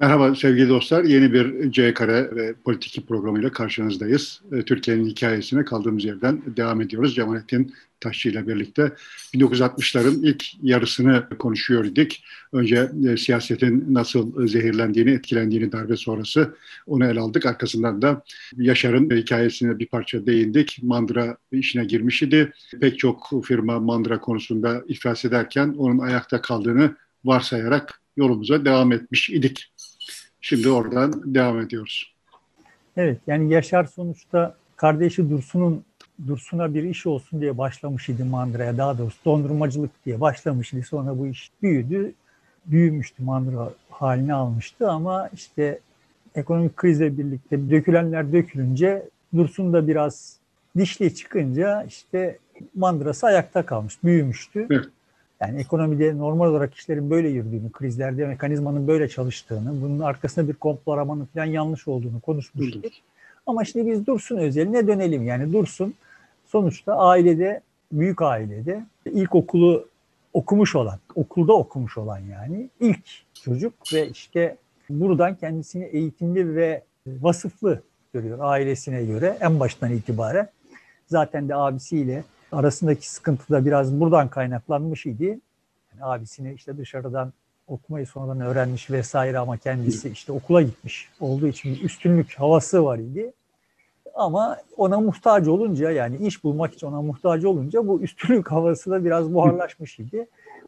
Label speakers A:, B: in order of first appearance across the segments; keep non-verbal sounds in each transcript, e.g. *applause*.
A: Merhaba sevgili dostlar. Yeni bir C Kare ve Politik programıyla karşınızdayız. E, Türkiye'nin hikayesine kaldığımız yerden devam ediyoruz. Cemalettin Taşçı ile birlikte 1960'ların ilk yarısını konuşuyor idik. Önce e, siyasetin nasıl zehirlendiğini, etkilendiğini darbe sonrası onu ele aldık. Arkasından da Yaşar'ın hikayesine bir parça değindik. Mandıra işine girmiş idi. Pek çok firma Mandıra konusunda iflas ederken onun ayakta kaldığını varsayarak yolumuza devam etmiş idik. Şimdi oradan devam ediyoruz.
B: Evet yani Yaşar sonuçta kardeşi Dursun'un Dursun'a bir iş olsun diye başlamış idi Mandıra'ya. Daha doğrusu dondurmacılık diye başlamış idi. Sonra bu iş büyüdü. Büyümüştü Mandıra halini almıştı ama işte ekonomik krizle birlikte dökülenler dökülünce Dursun da biraz dişli çıkınca işte mandırası ayakta kalmış, büyümüştü. Evet. Yani ekonomide normal olarak işlerin böyle yürüdüğünü, krizlerde mekanizmanın böyle çalıştığını, bunun arkasında bir komplo aramanın falan yanlış olduğunu konuşmuştuk. Ama şimdi biz Dursun özeline dönelim. Yani Dursun sonuçta ailede, büyük ailede ilkokulu okumuş olan, okulda okumuş olan yani ilk çocuk ve işte buradan kendisini eğitimli ve vasıflı görüyor ailesine göre en baştan itibaren. Zaten de abisiyle arasındaki sıkıntı da biraz buradan kaynaklanmış idi. Yani abisini işte dışarıdan okumayı sonradan öğrenmiş vesaire ama kendisi işte okula gitmiş olduğu için bir üstünlük havası var idi. Ama ona muhtaç olunca yani iş bulmak için ona muhtaç olunca bu üstünlük havası da biraz buharlaşmış idi.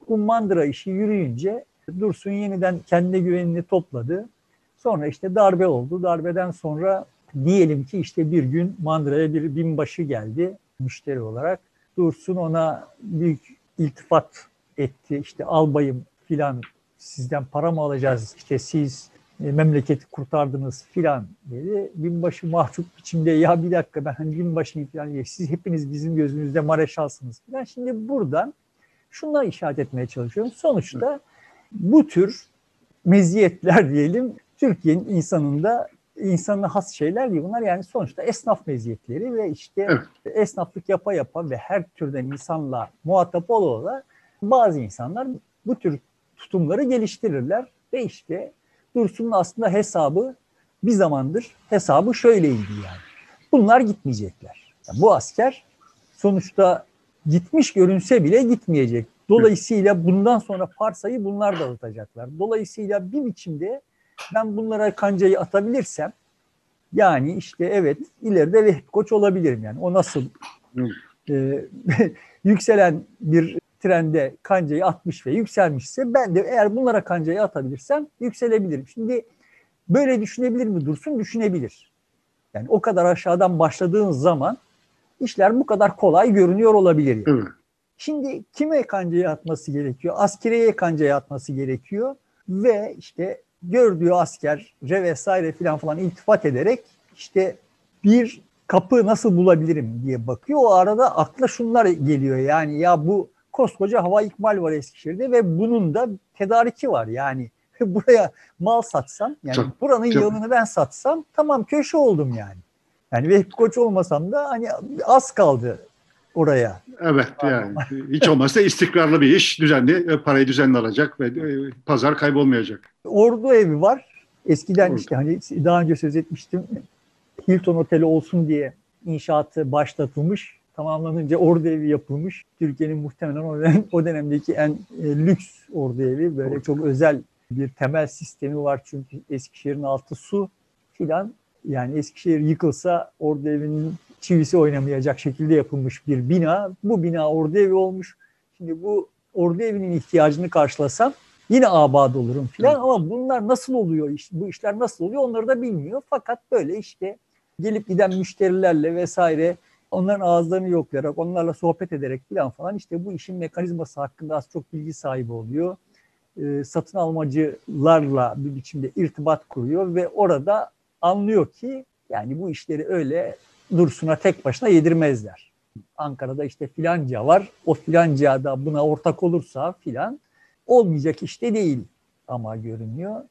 B: Bu mandıra işi yürüyünce Dursun yeniden kendi güvenini topladı. Sonra işte darbe oldu. Darbeden sonra diyelim ki işte bir gün mandıraya bir binbaşı geldi müşteri olarak. Dursun ona büyük iltifat etti. İşte albayım filan sizden para mı alacağız? İşte siz e, memleketi kurtardınız filan dedi. Binbaşı mahcup biçimde ya bir dakika ben hani binbaşıyım filan diye siz hepiniz bizim gözümüzde mareşalsınız filan. Şimdi buradan şuna işaret etmeye çalışıyorum. Sonuçta bu tür meziyetler diyelim Türkiye'nin insanında insanına has şeyler değil. Bunlar yani sonuçta esnaf meziyetleri ve işte evet. esnaflık yapa yapa ve her türden insanla muhatap ola ola bazı insanlar bu tür tutumları geliştirirler ve işte Dursun'un aslında hesabı bir zamandır hesabı şöyleydi yani. Bunlar gitmeyecekler. Yani bu asker sonuçta gitmiş görünse bile gitmeyecek. Dolayısıyla bundan sonra Farsa'yı bunlar dağıtacaklar. Dolayısıyla bir biçimde ben bunlara kancayı atabilirsem yani işte evet ileride Vehbi Koç olabilirim yani. O nasıl e, *laughs* yükselen bir trende kancayı atmış ve yükselmişse ben de eğer bunlara kancayı atabilirsem yükselebilirim. Şimdi böyle düşünebilir mi Dursun? Düşünebilir. Yani o kadar aşağıdan başladığın zaman işler bu kadar kolay görünüyor olabilir. Yani. Şimdi kime kancayı atması gerekiyor? Askeriyeye kancayı atması gerekiyor ve işte gördüğü asker vesaire filan falan iltifat ederek işte bir kapı nasıl bulabilirim diye bakıyor. O arada akla şunlar geliyor yani ya bu koskoca hava ikmal var Eskişehir'de ve bunun da tedariki var yani. *laughs* Buraya mal satsam yani çok, buranın çok. yağını ben satsam tamam köşe oldum yani. Yani Vehbi Koç olmasam da hani az kaldı oraya.
A: Evet yani hiç olmazsa istikrarlı bir iş, düzenli e, parayı düzenli alacak ve e, pazar kaybolmayacak.
B: Ordu evi var. Eskiden Ordu. işte hani daha önce söz etmiştim. Hilton Oteli olsun diye inşaatı başlatılmış. Tamamlanınca ordu evi yapılmış. Türkiye'nin muhtemelen o, dönem, o dönemdeki en e, lüks ordu evi. Böyle ordu. çok özel bir temel sistemi var çünkü Eskişehir'in altı su filan. Yani Eskişehir yıkılsa ordu evinin çivisi oynamayacak şekilde yapılmış bir bina. Bu bina ordu evi olmuş. Şimdi bu ordu evinin ihtiyacını karşılasam yine abad olurum filan ama bunlar nasıl oluyor, işte, bu işler nasıl oluyor onları da bilmiyor. Fakat böyle işte gelip giden müşterilerle vesaire onların ağızlarını yoklayarak, onlarla sohbet ederek filan falan işte bu işin mekanizması hakkında az çok bilgi sahibi oluyor. E, satın almacılarla bir biçimde irtibat kuruyor ve orada anlıyor ki yani bu işleri öyle Dursun'a tek başına yedirmezler. Ankara'da işte filanca var. O filanca da buna ortak olursa filan olmayacak işte değil ama görünüyor.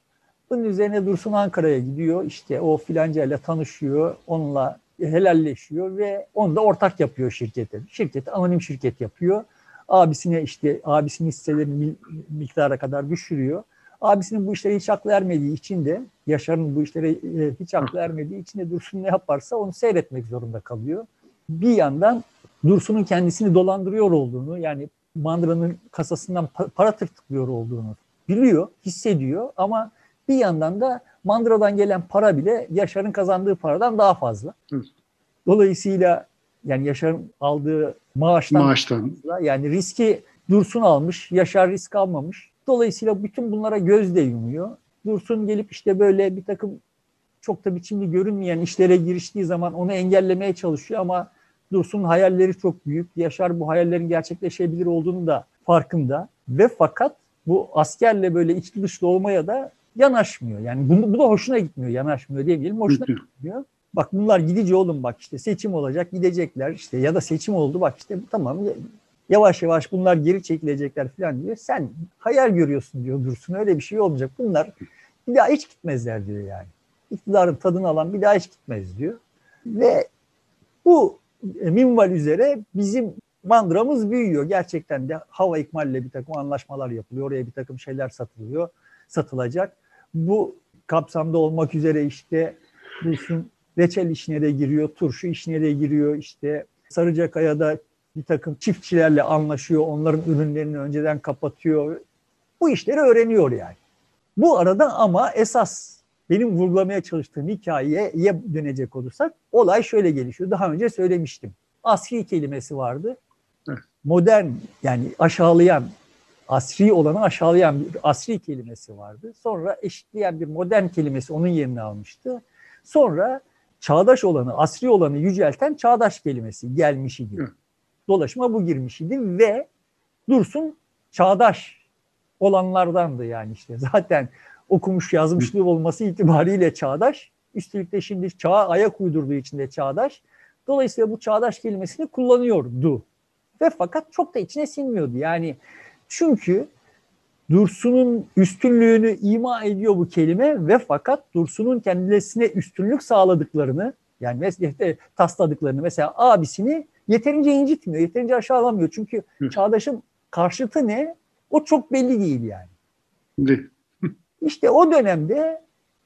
B: Bunun üzerine Dursun Ankara'ya gidiyor. İşte o filanca ile tanışıyor. Onunla helalleşiyor ve onu da ortak yapıyor şirkete. Şirketi anonim şirket yapıyor. Abisine işte abisinin hisselerini miktara kadar düşürüyor. Abisinin bu işlere hiç aklı ermediği için de Yaşar'ın bu işlere e, hiç aklı ermediği için de Dursun ne yaparsa onu seyretmek zorunda kalıyor. Bir yandan Dursun'un kendisini dolandırıyor olduğunu yani Mandıra'nın kasasından para tırtıklıyor olduğunu biliyor, hissediyor ama bir yandan da Mandıra'dan gelen para bile Yaşar'ın kazandığı paradan daha fazla. Dolayısıyla yani Yaşar'ın aldığı maaştan, maaştan. Fazla, yani riski Dursun almış, Yaşar risk almamış. Dolayısıyla bütün bunlara göz de yumuyor. Dursun gelip işte böyle bir takım çok da biçimli görünmeyen işlere giriştiği zaman onu engellemeye çalışıyor ama Dursun hayalleri çok büyük. Yaşar bu hayallerin gerçekleşebilir olduğunu da farkında. Ve fakat bu askerle böyle içli dışlı olmaya da yanaşmıyor. Yani bu, bu da hoşuna gitmiyor. Yanaşmıyor diyebilirim. Hoşuna gitmiyor. Bak bunlar gidici oğlum bak işte seçim olacak gidecekler işte ya da seçim oldu bak işte tamam yavaş yavaş bunlar geri çekilecekler falan diyor. Sen hayal görüyorsun diyor Dursun öyle bir şey olmayacak. Bunlar bir daha hiç gitmezler diyor yani. İktidarın tadını alan bir daha hiç gitmez diyor. Ve bu minval üzere bizim mandramız büyüyor. Gerçekten de hava ikmalle bir takım anlaşmalar yapılıyor. Oraya bir takım şeyler satılıyor, satılacak. Bu kapsamda olmak üzere işte Dursun reçel işine de giriyor, turşu işine de giriyor. İşte Sarıcakaya'da bir takım çiftçilerle anlaşıyor, onların ürünlerini önceden kapatıyor. Bu işleri öğreniyor yani. Bu arada ama esas benim vurgulamaya çalıştığım hikayeye dönecek olursak olay şöyle gelişiyor. Daha önce söylemiştim. Asri kelimesi vardı. Modern yani aşağılayan, asri olanı aşağılayan bir asri kelimesi vardı. Sonra eşitleyen bir modern kelimesi onun yerini almıştı. Sonra çağdaş olanı, asri olanı yücelten çağdaş kelimesi gelmiş idi. Dolaşıma bu girmiş idi ve Dursun çağdaş olanlardandı yani işte. *laughs* Zaten okumuş yazmışlığı olması itibariyle çağdaş. Üstelik de şimdi çağa ayak uydurduğu için de çağdaş. Dolayısıyla bu çağdaş kelimesini kullanıyordu. Ve fakat çok da içine sinmiyordu. Yani çünkü Dursun'un üstünlüğünü ima ediyor bu kelime ve fakat Dursun'un kendisine üstünlük sağladıklarını yani mesela tasladıklarını mesela abisini yeterince incitmiyor, yeterince aşağılamıyor. Çünkü Hı. çağdaşın karşıtı ne? O çok belli değil yani. Değil. *laughs* İşte o dönemde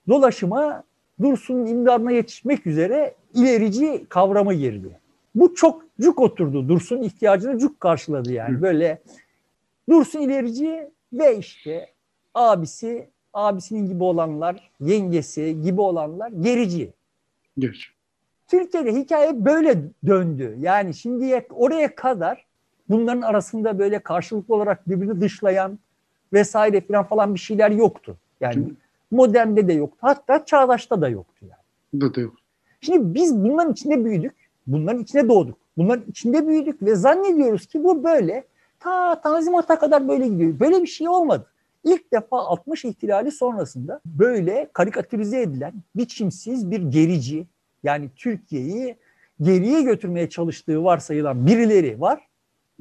B: dolaşıma Dursun'un imdadına yetişmek üzere ilerici kavramı girdi. Bu çok cuk oturdu. Dursun ihtiyacını cuk karşıladı yani. Böyle Dursun ilerici ve işte abisi, abisinin gibi olanlar, yengesi gibi olanlar gerici. Geç. Türkiye'de hikaye böyle döndü. Yani şimdiye oraya kadar bunların arasında böyle karşılıklı olarak birbirini dışlayan vesaire falan falan bir şeyler yoktu. Yani modernde de yoktu. Hatta çağdaşta da yoktu yani. Da da yok. Şimdi biz bunların içinde büyüdük. Bunların içine doğduk. Bunların içinde büyüdük ve zannediyoruz ki bu böyle ta Tanzimat'a kadar böyle gidiyor. Böyle bir şey olmadı. İlk defa 60 ihtilali sonrasında böyle karikatürize edilen biçimsiz bir gerici yani Türkiye'yi geriye götürmeye çalıştığı varsayılan birileri var.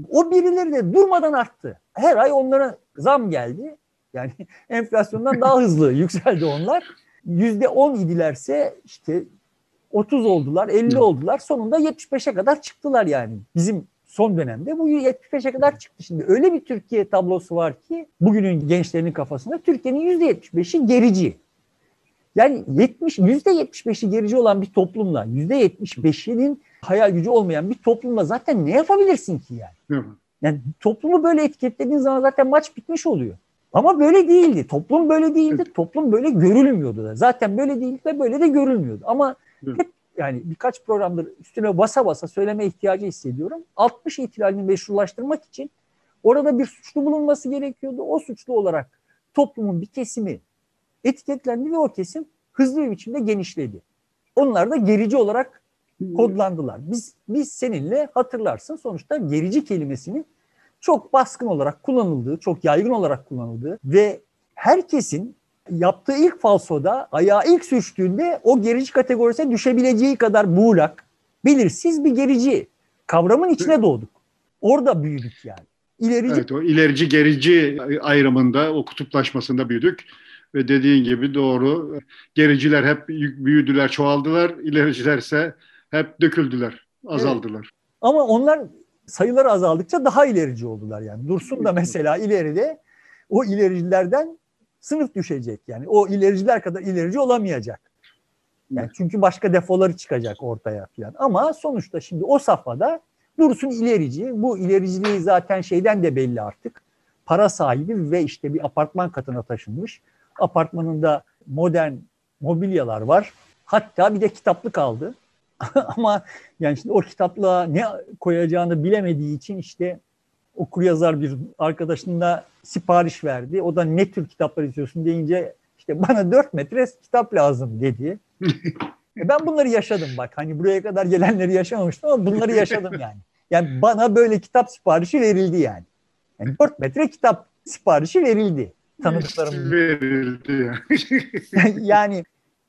B: O birileri de durmadan arttı. Her ay onlara zam geldi. Yani *laughs* enflasyondan daha hızlı *laughs* yükseldi onlar. Yüzde on idilerse işte 30 oldular, 50 oldular. Sonunda 75'e kadar çıktılar yani. Bizim son dönemde bu 75'e kadar çıktı. Şimdi öyle bir Türkiye tablosu var ki bugünün gençlerinin kafasında Türkiye'nin %75'i gerici. Yani 70 %75'i gerici olan bir toplumla %75'inin hayal gücü olmayan bir toplumla zaten ne yapabilirsin ki yani? Yani toplumu böyle etiketlediğin zaman zaten maç bitmiş oluyor. Ama böyle değildi. Toplum böyle değildi. Toplum böyle görülmüyordu da. Zaten böyle değildi ve böyle de görülmüyordu. Ama hep yani birkaç programdır üstüne basa basa söyleme ihtiyacı hissediyorum. 60 ihtilalini meşrulaştırmak için orada bir suçlu bulunması gerekiyordu. O suçlu olarak toplumun bir kesimi etiketlendi ve o kesim hızlı bir biçimde genişledi. Onlar da gerici olarak kodlandılar. Biz biz seninle hatırlarsın sonuçta gerici kelimesinin çok baskın olarak kullanıldığı, çok yaygın olarak kullanıldığı ve herkesin yaptığı ilk falsoda ayağı ilk sürçtüğünde o gerici kategorisine düşebileceği kadar muğlak, belirsiz bir gerici kavramın içine doğduk. Orada büyüdük yani.
A: İlerici... Evet o ilerici gerici ayrımında o kutuplaşmasında büyüdük ve dediğin gibi doğru gericiler hep büyüdüler, çoğaldılar, ilericilerse hep döküldüler, azaldılar. Evet.
B: Ama onlar sayıları azaldıkça daha ilerici oldular yani. Dursun da mesela ileride o ilericilerden sınıf düşecek. Yani o ilericiler kadar ilerici olamayacak. Yani çünkü başka defoları çıkacak ortaya falan. Ama sonuçta şimdi o safhada Dursun ilerici. Bu ilericiliği zaten şeyden de belli artık. Para sahibi ve işte bir apartman katına taşınmış. Apartmanında modern mobilyalar var. Hatta bir de kitaplık aldı. *laughs* Ama yani şimdi o kitaplığa ne koyacağını bilemediği için işte okur yazar bir arkadaşına sipariş verdi. O da ne tür kitaplar istiyorsun deyince işte bana 4 metre kitap lazım dedi. *laughs* e ben bunları yaşadım bak. Hani buraya kadar gelenleri yaşamamıştım ama bunları yaşadım yani. Yani bana böyle kitap siparişi verildi yani. Yani 4 metre kitap siparişi verildi tanıdıklarım.
A: Verildi
B: yani. *laughs* yani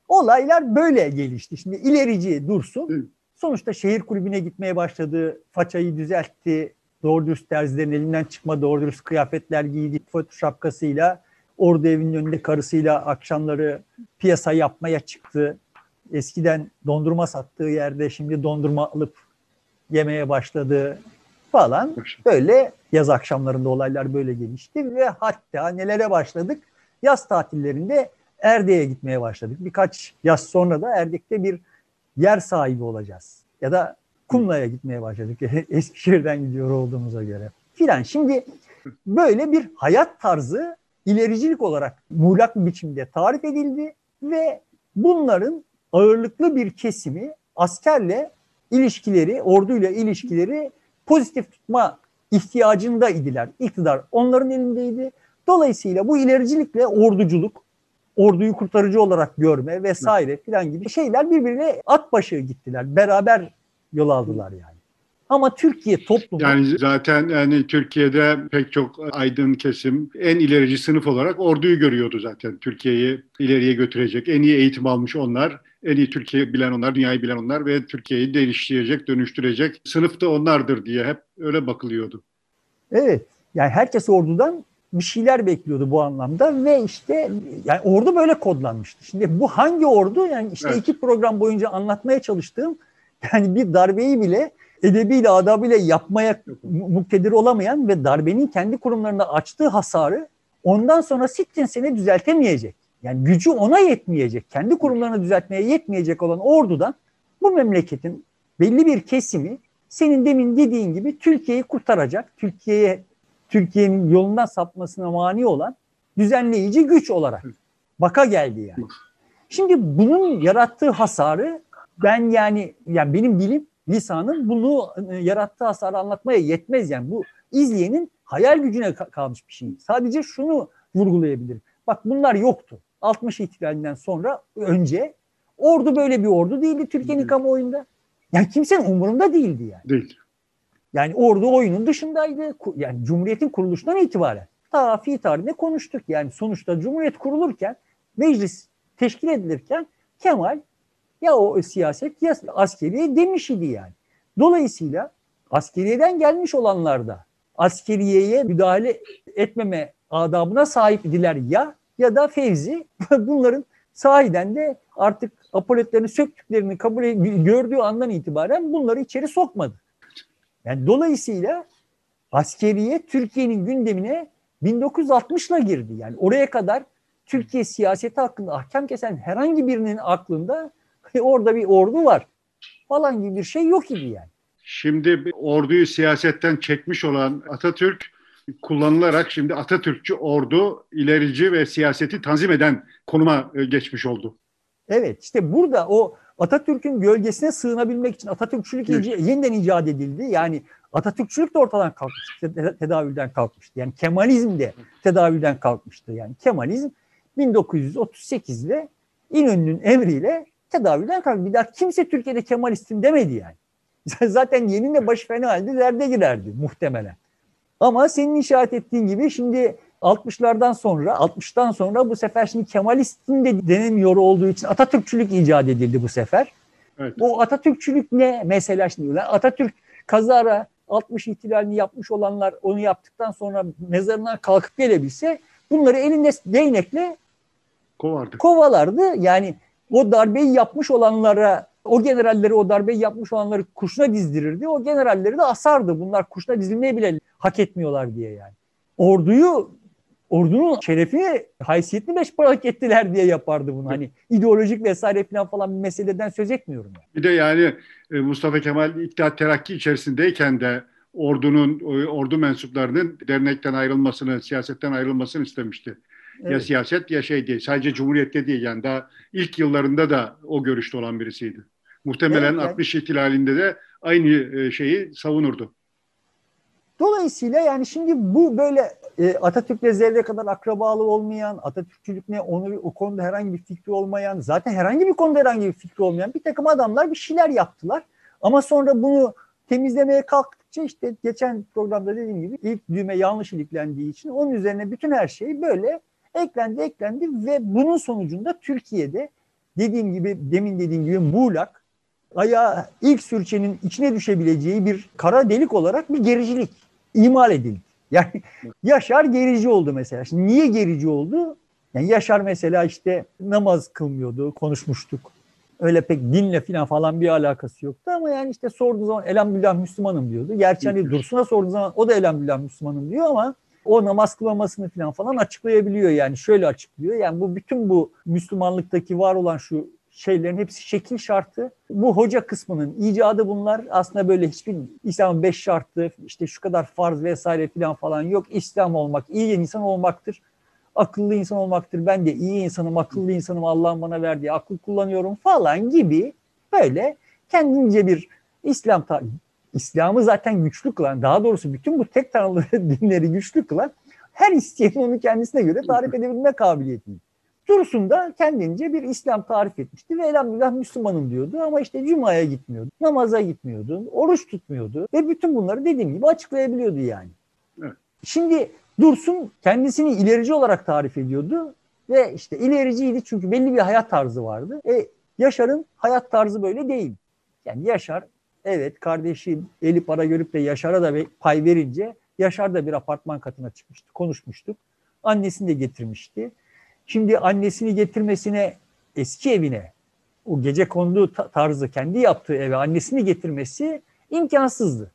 B: olaylar böyle gelişti. Şimdi ilerici Dursun sonuçta şehir kulübüne gitmeye başladı. Façayı düzeltti. Doğru dürüst terzilerin elinden çıkma doğru dürüst kıyafetler giydi. Foto şapkasıyla orada evinin önünde karısıyla akşamları piyasa yapmaya çıktı. Eskiden dondurma sattığı yerde şimdi dondurma alıp yemeye başladı falan. Böyle yaz akşamlarında olaylar böyle gelişti ve hatta nelere başladık? Yaz tatillerinde Erdek'e gitmeye başladık. Birkaç yaz sonra da Erdek'te bir yer sahibi olacağız. Ya da Kumla'ya gitmeye başladık. *laughs* Eskişehir'den gidiyor olduğumuza göre. Filan. Şimdi böyle bir hayat tarzı ilericilik olarak muğlak bir biçimde tarif edildi ve bunların ağırlıklı bir kesimi askerle ilişkileri, orduyla ilişkileri pozitif tutma ihtiyacında idiler. İktidar onların elindeydi. Dolayısıyla bu ilericilikle orduculuk, orduyu kurtarıcı olarak görme vesaire filan gibi şeyler birbirine at başı gittiler. Beraber yol aldılar yani. Ama Türkiye toplumu...
A: Yani zaten yani Türkiye'de pek çok aydın kesim en ilerici sınıf olarak orduyu görüyordu zaten. Türkiye'yi ileriye götürecek, en iyi eğitim almış onlar, en iyi Türkiye bilen onlar, dünyayı bilen onlar ve Türkiye'yi değiştirecek, dönüştürecek sınıf da onlardır diye hep öyle bakılıyordu.
B: Evet. Yani herkes ordudan bir şeyler bekliyordu bu anlamda ve işte yani ordu böyle kodlanmıştı. Şimdi bu hangi ordu? Yani işte evet. iki program boyunca anlatmaya çalıştığım yani bir darbeyi bile edebiyle, adabıyla yapmaya muktedir olamayan ve darbenin kendi kurumlarında açtığı hasarı ondan sonra sittin sene düzeltemeyecek. Yani gücü ona yetmeyecek, kendi kurumlarını düzeltmeye yetmeyecek olan ordudan bu memleketin belli bir kesimi senin demin dediğin gibi Türkiye'yi kurtaracak, Türkiye'ye Türkiye'nin yolundan sapmasına mani olan düzenleyici güç olarak baka geldi yani. Şimdi bunun yarattığı hasarı ben yani yani benim bilim lisanın bunu e, yarattığı hasarı anlatmaya yetmez yani. Bu izleyenin hayal gücüne kalmış bir şey. Sadece şunu vurgulayabilirim. Bak bunlar yoktu. 60 ihtilalinden sonra önce ordu böyle bir ordu değildi Türkiye'nin kamuoyunda. Yani kimsenin umurunda değildi yani.
A: Değil.
B: Yani ordu oyunun dışındaydı. Yani Cumhuriyet'in kuruluşundan itibaren. Ta fi tarihinde konuştuk. Yani sonuçta Cumhuriyet kurulurken, meclis teşkil edilirken Kemal ya o siyaset ya askeriye demiş idi yani. Dolayısıyla askeriyeden gelmiş olanlar da askeriyeye müdahale etmeme adabına sahip idiler ya ya da Fevzi *laughs* bunların sahiden de artık apoletlerini söktüklerini kabul gördüğü andan itibaren bunları içeri sokmadı. Yani dolayısıyla askeriye Türkiye'nin gündemine 1960'la girdi. Yani oraya kadar Türkiye siyaseti hakkında ahkam kesen herhangi birinin aklında *laughs* orada bir ordu var falan gibi bir şey yok idi yani.
A: Şimdi orduyu siyasetten çekmiş olan Atatürk kullanılarak şimdi Atatürkçü ordu ilerici ve siyaseti tanzim eden konuma e, geçmiş oldu.
B: Evet işte burada o Atatürk'ün gölgesine sığınabilmek için Atatürkçülük evet. yeniden icat edildi. Yani Atatürkçülük de ortadan kalkmıştı, tedavülden kalkmıştı. Yani Kemalizm de tedavülden kalkmıştı. Yani Kemalizm 1938'de İnönü'nün emriyle tedavülden kalktı. Bir daha kimse Türkiye'de Kemalistim demedi yani. *laughs* Zaten yeninle başı fena halde derde girerdi muhtemelen. Ama senin işaret ettiğin gibi şimdi 60'lardan sonra, 60'tan sonra bu sefer şimdi Kemalistin de denemiyor olduğu için Atatürkçülük icat edildi bu sefer. Evet. O Atatürkçülük ne mesela şimdi? Atatürk kazara 60 ihtilalini yapmış olanlar onu yaptıktan sonra mezarından kalkıp gelebilse bunları elinde değnekle
A: kovardı.
B: kovalardı. Yani o darbeyi yapmış olanlara, o generalleri o darbeyi yapmış olanları kurşuna dizdirirdi. O generalleri de asardı. Bunlar kurşuna dizilmeye bile hak etmiyorlar diye yani. Orduyu ordunun şerefini, haysiyetini beş paralık ettiler diye yapardı bunu. Hani ideolojik vesaire falan falan bir meseleden söz etmiyorum. Yani.
A: Bir de yani e, Mustafa Kemal İttihat Terakki içerisindeyken de ordunun, ordu mensuplarının dernekten ayrılmasını, siyasetten ayrılmasını istemişti. Evet. Ya siyaset ya şey değil. Sadece Cumhuriyet'te değil yani daha ilk yıllarında da o görüşte olan birisiydi. Muhtemelen evet, yani. 60 ihtilalinde de aynı e, şeyi savunurdu.
B: Dolayısıyla yani şimdi bu böyle e, Atatürk'le zerre kadar akrabalı olmayan, Atatürkçülük ne onu o konuda herhangi bir fikri olmayan, zaten herhangi bir konuda herhangi bir fikri olmayan bir takım adamlar bir şeyler yaptılar. Ama sonra bunu temizlemeye kalktıkça işte geçen programda dediğim gibi ilk düğme yanlış iliklendiği için onun üzerine bütün her şey böyle eklendi eklendi ve bunun sonucunda Türkiye'de dediğim gibi demin dediğim gibi muğlak ayağı ilk sürçenin içine düşebileceği bir kara delik olarak bir gericilik imal edildi. *laughs* Yani Yaşar gerici oldu mesela. Şimdi niye gerici oldu? Yani Yaşar mesela işte namaz kılmıyordu, konuşmuştuk. Öyle pek dinle falan falan bir alakası yoktu ama yani işte sorduğu zaman elhamdülillah Müslümanım diyordu. Gerçi hani Dursun'a sorduğu zaman o da elhamdülillah Müslümanım diyor ama o namaz kılmamasını falan falan açıklayabiliyor yani şöyle açıklıyor. Yani bu bütün bu Müslümanlıktaki var olan şu şeylerin hepsi şekil şartı. Bu hoca kısmının icadı bunlar. Aslında böyle hiçbir İslam'ın beş şartı, işte şu kadar farz vesaire falan falan yok. İslam olmak, iyi insan olmaktır. Akıllı insan olmaktır. Ben de iyi insanım, akıllı insanım. Allah'ın bana verdiği akıl kullanıyorum falan gibi böyle kendince bir İslam İslam'ı zaten güçlü kılan, daha doğrusu bütün bu tek tanrılı *laughs* dinleri güçlü kılan her isteyenin onu kendisine göre tarif edebilme kabiliyeti. Dursun da kendince bir İslam tarif etmişti ve elhamdülillah Müslümanım diyordu ama işte Cuma'ya gitmiyordu, namaza gitmiyordu, oruç tutmuyordu ve bütün bunları dediğim gibi açıklayabiliyordu yani. Evet. Şimdi Dursun kendisini ilerici olarak tarif ediyordu ve işte ilericiydi çünkü belli bir hayat tarzı vardı. E, Yaşar'ın hayat tarzı böyle değil. Yani Yaşar evet kardeşi eli para görüp de Yaşar'a da pay verince Yaşar da bir apartman katına çıkmıştı, konuşmuştuk. Annesini de getirmişti. Şimdi annesini getirmesine eski evine o gece konduğu tarzı kendi yaptığı eve annesini getirmesi imkansızdı.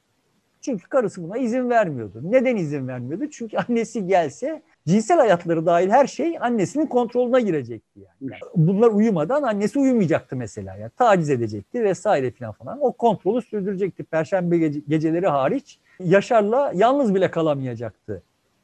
B: Çünkü karısı buna izin vermiyordu. Neden izin vermiyordu? Çünkü annesi gelse cinsel hayatları dahil her şey annesinin kontrolüne girecekti yani. yani bunlar uyumadan annesi uyumayacaktı mesela. Yani taciz edecekti vesaire falan falan. O kontrolü sürdürecekti. Perşembe gece, geceleri hariç Yaşar'la yalnız bile kalamayacaktı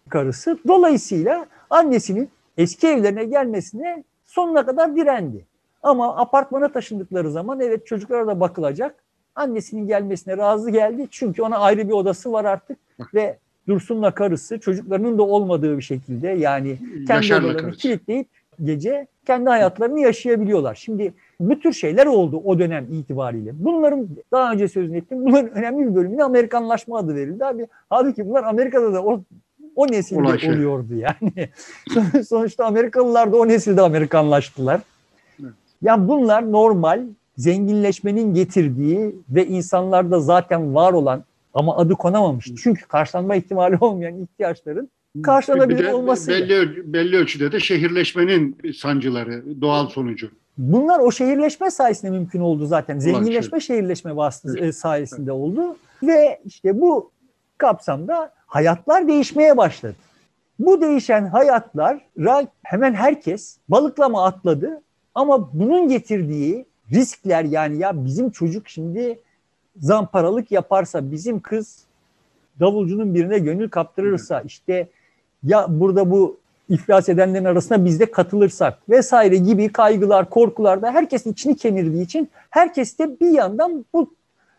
B: karısı. Dolayısıyla annesinin eski evlerine gelmesine sonuna kadar direndi. Ama apartmana taşındıkları zaman evet çocuklara da bakılacak. Annesinin gelmesine razı geldi. Çünkü ona ayrı bir odası var artık ve Dursun'la karısı çocuklarının da olmadığı bir şekilde yani kendi odalarını kilitleyip gece kendi hayatlarını yaşayabiliyorlar. Şimdi bu tür şeyler oldu o dönem itibariyle. Bunların daha önce sözünü ettim. Bunların önemli bir bölümüne Amerikanlaşma adı verildi abi. Halbuki bunlar Amerika'da da o o nesilde Ulaşır. oluyordu yani. *laughs* Sonuçta Amerikalılar da o nesilde Amerikanlaştılar. Evet. Yani bunlar normal zenginleşmenin getirdiği ve insanlarda zaten var olan ama adı konamamış. Çünkü karşılanma ihtimali *laughs* olmayan ihtiyaçların karşılanabilir olması.
A: Belli, belli ölçüde de şehirleşmenin sancıları, doğal sonucu.
B: Bunlar o şehirleşme sayesinde mümkün oldu zaten. Zenginleşme şehirleşme vasıtası evet. sayesinde oldu. Ve işte bu kapsamda hayatlar değişmeye başladı. Bu değişen hayatlar hemen herkes balıklama atladı ama bunun getirdiği riskler yani ya bizim çocuk şimdi zamparalık yaparsa bizim kız davulcunun birine gönül kaptırırsa işte ya burada bu iflas edenlerin arasında biz de katılırsak vesaire gibi kaygılar, korkular da herkesin içini kemirdiği için herkes de bir yandan bu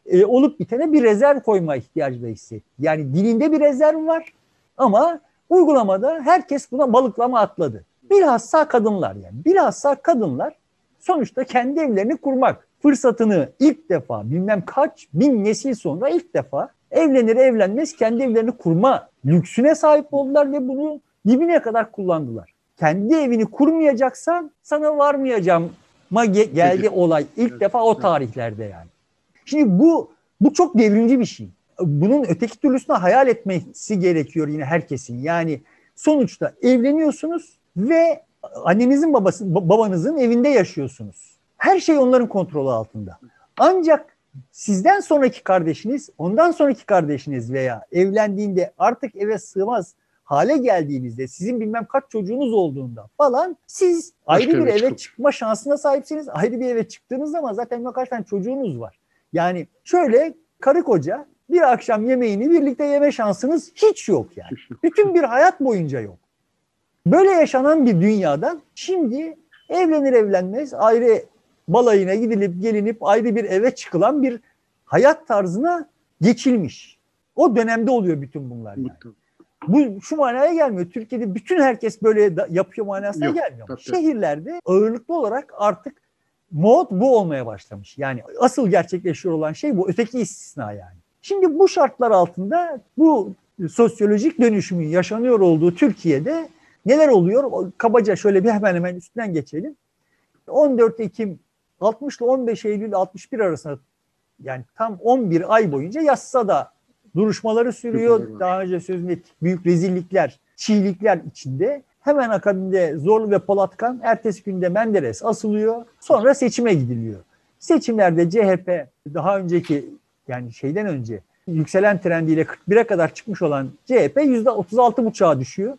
B: e, olup bitene bir rezerv koyma ihtiyacı da hissetti. Yani dilinde bir rezerv var ama uygulamada herkes buna balıklama atladı. Bilhassa kadınlar yani. Bilhassa kadınlar sonuçta kendi evlerini kurmak fırsatını ilk defa bilmem kaç bin nesil sonra ilk defa evlenir evlenmez kendi evlerini kurma lüksüne sahip oldular ve bunu dibine kadar kullandılar. Kendi evini kurmayacaksan sana varmayacağım ma geldi olay ilk defa o tarihlerde yani. Şimdi bu bu çok devrimci bir şey. Bunun öteki türlüsüne hayal etmesi gerekiyor yine herkesin. Yani sonuçta evleniyorsunuz ve annenizin babası, babanızın evinde yaşıyorsunuz. Her şey onların kontrolü altında. Ancak sizden sonraki kardeşiniz, ondan sonraki kardeşiniz veya evlendiğinde artık eve sığmaz hale geldiğinizde sizin bilmem kaç çocuğunuz olduğunda falan siz ayrı bir eve çıkıp. çıkma şansına sahipsiniz. Ayrı bir eve çıktığınız zaman zaten kaç tane çocuğunuz var. Yani şöyle karı koca bir akşam yemeğini birlikte yeme şansınız hiç yok yani. *laughs* Bütün bir hayat boyunca yok. Böyle yaşanan bir dünyadan şimdi evlenir evlenmez ayrı balayına gidilip gelinip ayrı bir eve çıkılan bir hayat tarzına geçilmiş. O dönemde oluyor bütün bunlar yani. Bu şu manaya gelmiyor. Türkiye'de bütün herkes böyle yapıyor manasına Yok, gelmiyor. Tabii. Şehirlerde ağırlıklı olarak artık mod bu olmaya başlamış. Yani asıl gerçekleşiyor olan şey bu. Öteki istisna yani. Şimdi bu şartlar altında bu sosyolojik dönüşümün yaşanıyor olduğu Türkiye'de neler oluyor? Kabaca şöyle bir hemen hemen üstünden geçelim. 14 Ekim 60 ile 15 Eylül 61 arasında yani tam 11 ay boyunca yassada duruşmaları sürüyor. Daha önce sözünü ettik. Büyük rezillikler, çiğlikler içinde. Hemen akabinde Zorlu ve Polatkan, ertesi günde Menderes asılıyor. Sonra seçime gidiliyor. Seçimlerde CHP daha önceki yani şeyden önce yükselen trendiyle 41'e kadar çıkmış olan CHP %36,5'a düşüyor.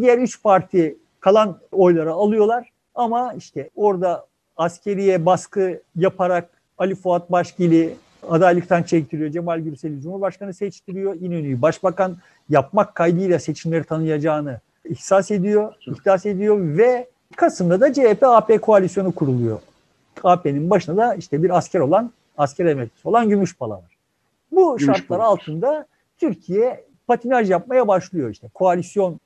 B: Diğer üç parti kalan oyları alıyorlar ama işte orada askeriye baskı yaparak Ali Fuat Başgili adaylıktan çektiriyor. Cemal Gürsel'i Cumhurbaşkanı seçtiriyor. İnönü'yü başbakan yapmak kaydıyla seçimleri tanıyacağını ihsas ediyor, ihtas ediyor ve Kasım'da da CHP-AP koalisyonu kuruluyor. AP'nin başında da işte bir asker olan, asker emeklisi olan Gümüşpala var. Bu Gümüşpala. şartlar altında Türkiye patinaj yapmaya başlıyor işte. Koalisyonla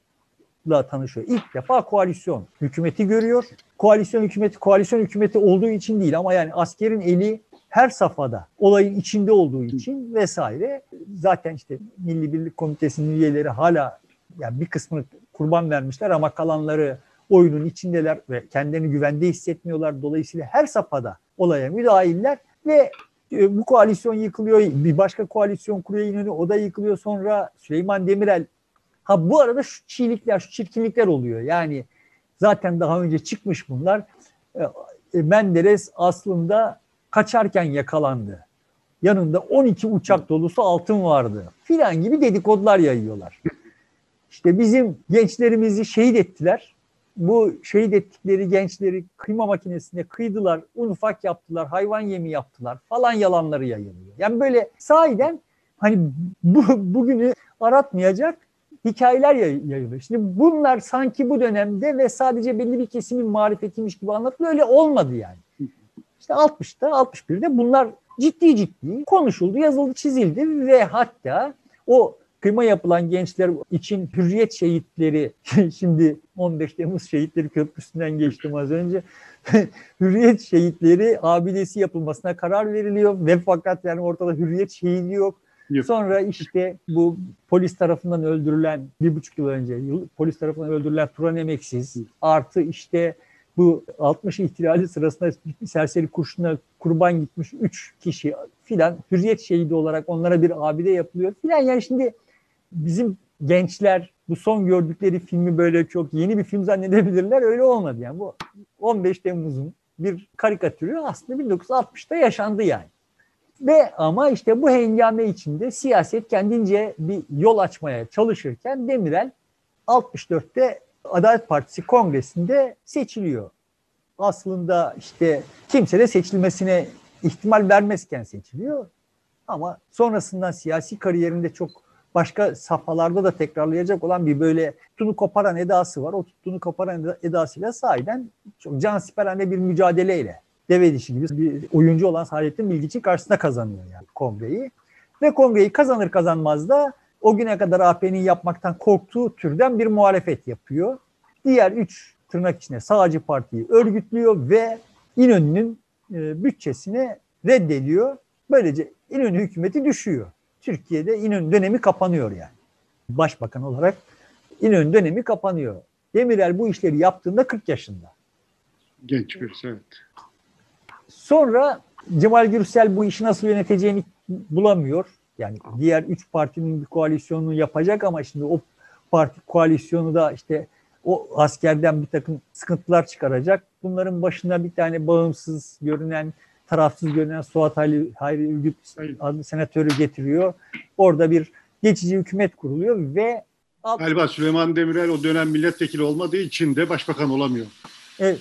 B: tanışıyor. İlk defa koalisyon hükümeti görüyor. Koalisyon hükümeti koalisyon hükümeti olduğu için değil ama yani askerin eli her safhada olayın içinde olduğu için vesaire zaten işte Milli Birlik Komitesi'nin üyeleri hala yani bir kısmını kurban vermişler ama kalanları oyunun içindeler ve kendilerini güvende hissetmiyorlar. Dolayısıyla her safhada olaya müdahiller ve e, bu koalisyon yıkılıyor. Bir başka koalisyon kuruyor İnönü. O da yıkılıyor. Sonra Süleyman Demirel. Ha bu arada şu çiğlikler, şu çirkinlikler oluyor. Yani zaten daha önce çıkmış bunlar. E, e, Menderes aslında kaçarken yakalandı. Yanında 12 uçak dolusu altın vardı. Filan gibi dedikodular yayıyorlar. İşte bizim gençlerimizi şehit ettiler. Bu şehit ettikleri gençleri kıyma makinesinde kıydılar, un ufak yaptılar, hayvan yemi yaptılar falan yalanları yayılıyor. Yani böyle sahiden hani bu, bugünü aratmayacak hikayeler yayılıyor. Şimdi bunlar sanki bu dönemde ve sadece belli bir kesimin marifetiymiş gibi anlatılıyor. Öyle olmadı yani. İşte 60'ta 61'de bunlar ciddi ciddi konuşuldu, yazıldı, çizildi ve hatta o kıyma yapılan gençler için hürriyet şehitleri *laughs* şimdi 15 Temmuz şehitleri köprüsünden geçtim az önce. *laughs* hürriyet şehitleri abidesi yapılmasına karar veriliyor ve fakat yani ortada hürriyet şehidi yok. Yok. Sonra işte bu polis tarafından öldürülen bir buçuk yıl önce polis tarafından öldürülen Turan Emeksiz artı işte bu 60 ihtilali sırasında serseri kurşuna kurban gitmiş 3 kişi filan hürriyet şehidi olarak onlara bir abide yapılıyor filan. Yani şimdi bizim gençler bu son gördükleri filmi böyle çok yeni bir film zannedebilirler. Öyle olmadı yani. Bu 15 Temmuz'un bir karikatürü aslında 1960'ta yaşandı yani. Ve ama işte bu hengame içinde siyaset kendince bir yol açmaya çalışırken Demirel 64'te Adalet Partisi kongresinde seçiliyor. Aslında işte kimse de seçilmesine ihtimal vermezken seçiliyor. Ama sonrasından siyasi kariyerinde çok başka safhalarda da tekrarlayacak olan bir böyle tutunu koparan edası var. O tutunu koparan edasıyla sahiden çok can siperhane bir mücadeleyle deve dişi gibi bir oyuncu olan Saadettin Bilgiç'i karşısında kazanıyor yani kongreyi. Ve kongreyi kazanır kazanmaz da o güne kadar AP'nin yapmaktan korktuğu türden bir muhalefet yapıyor. Diğer üç tırnak içinde sağcı partiyi örgütlüyor ve İnönü'nün e, bütçesini reddediyor. Böylece İnönü hükümeti düşüyor. Türkiye'de İnönü dönemi kapanıyor yani. Başbakan olarak İnönü dönemi kapanıyor. Demirel bu işleri yaptığında 40 yaşında.
A: Genç birisi evet.
B: Sonra Cemal Gürsel bu işi nasıl yöneteceğini bulamıyor. Yani diğer üç partinin bir koalisyonunu yapacak ama şimdi o parti koalisyonu da işte o askerden bir takım sıkıntılar çıkaracak. Bunların başına bir tane bağımsız görünen, tarafsız görünen Suat Hayri, Hayri Ürgüp adlı senatörü getiriyor. Orada bir geçici hükümet kuruluyor ve
A: Galiba Süleyman Demirel o dönem milletvekili olmadığı için de başbakan olamıyor.
B: e,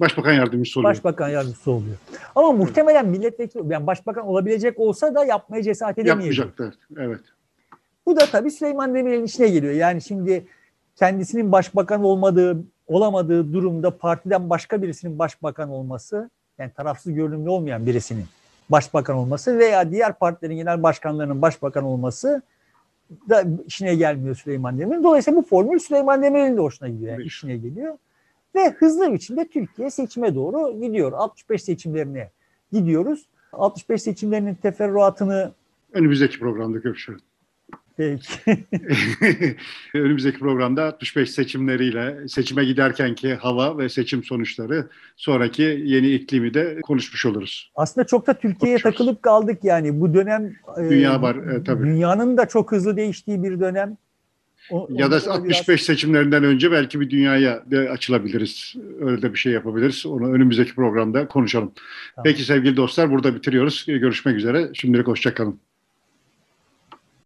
A: Başbakan yardımcısı oluyor.
B: başbakan yardımcısı oluyor. Ama muhtemelen milletvekili, yani başbakan olabilecek olsa da yapmaya cesaret edemeyecek.
A: Yapmayacaklar. Evet.
B: Bu da tabii Süleyman Demirel'in işine geliyor. Yani şimdi kendisinin başbakan olmadığı, olamadığı durumda partiden başka birisinin başbakan olması, yani tarafsız görünümlü olmayan birisinin başbakan olması veya diğer partilerin genel başkanlarının başbakan olması da işine gelmiyor Süleyman Demirel'in. Dolayısıyla bu formül Süleyman Demirel'in de hoşuna gidiyor, yani işine geliyor. Ve hızlı biçimde Türkiye seçime doğru gidiyor. 65 seçimlerine gidiyoruz. 65 seçimlerinin teferruatını
A: Önümüzdeki programda görüşürüz.
B: Peki *laughs*
A: Önümüzdeki programda 65 seçimleriyle seçime giderkenki hava ve seçim sonuçları sonraki yeni iklimi de konuşmuş oluruz.
B: Aslında çok da Türkiye'ye
A: Konuşuruz.
B: takılıp kaldık yani. Bu dönem e,
A: Dünya var, e, tabii.
B: Dünyanın da çok hızlı değiştiği bir dönem. O-
A: Ya da 65 seçimlerinden önce belki bir dünyaya açılabiliriz. Öyle de bir şey yapabiliriz. Onu önümüzdeki programda konuşalım.
B: Tamam.
A: Peki sevgili dostlar burada bitiriyoruz. Görüşmek üzere. Şimdilik hoşçakalın.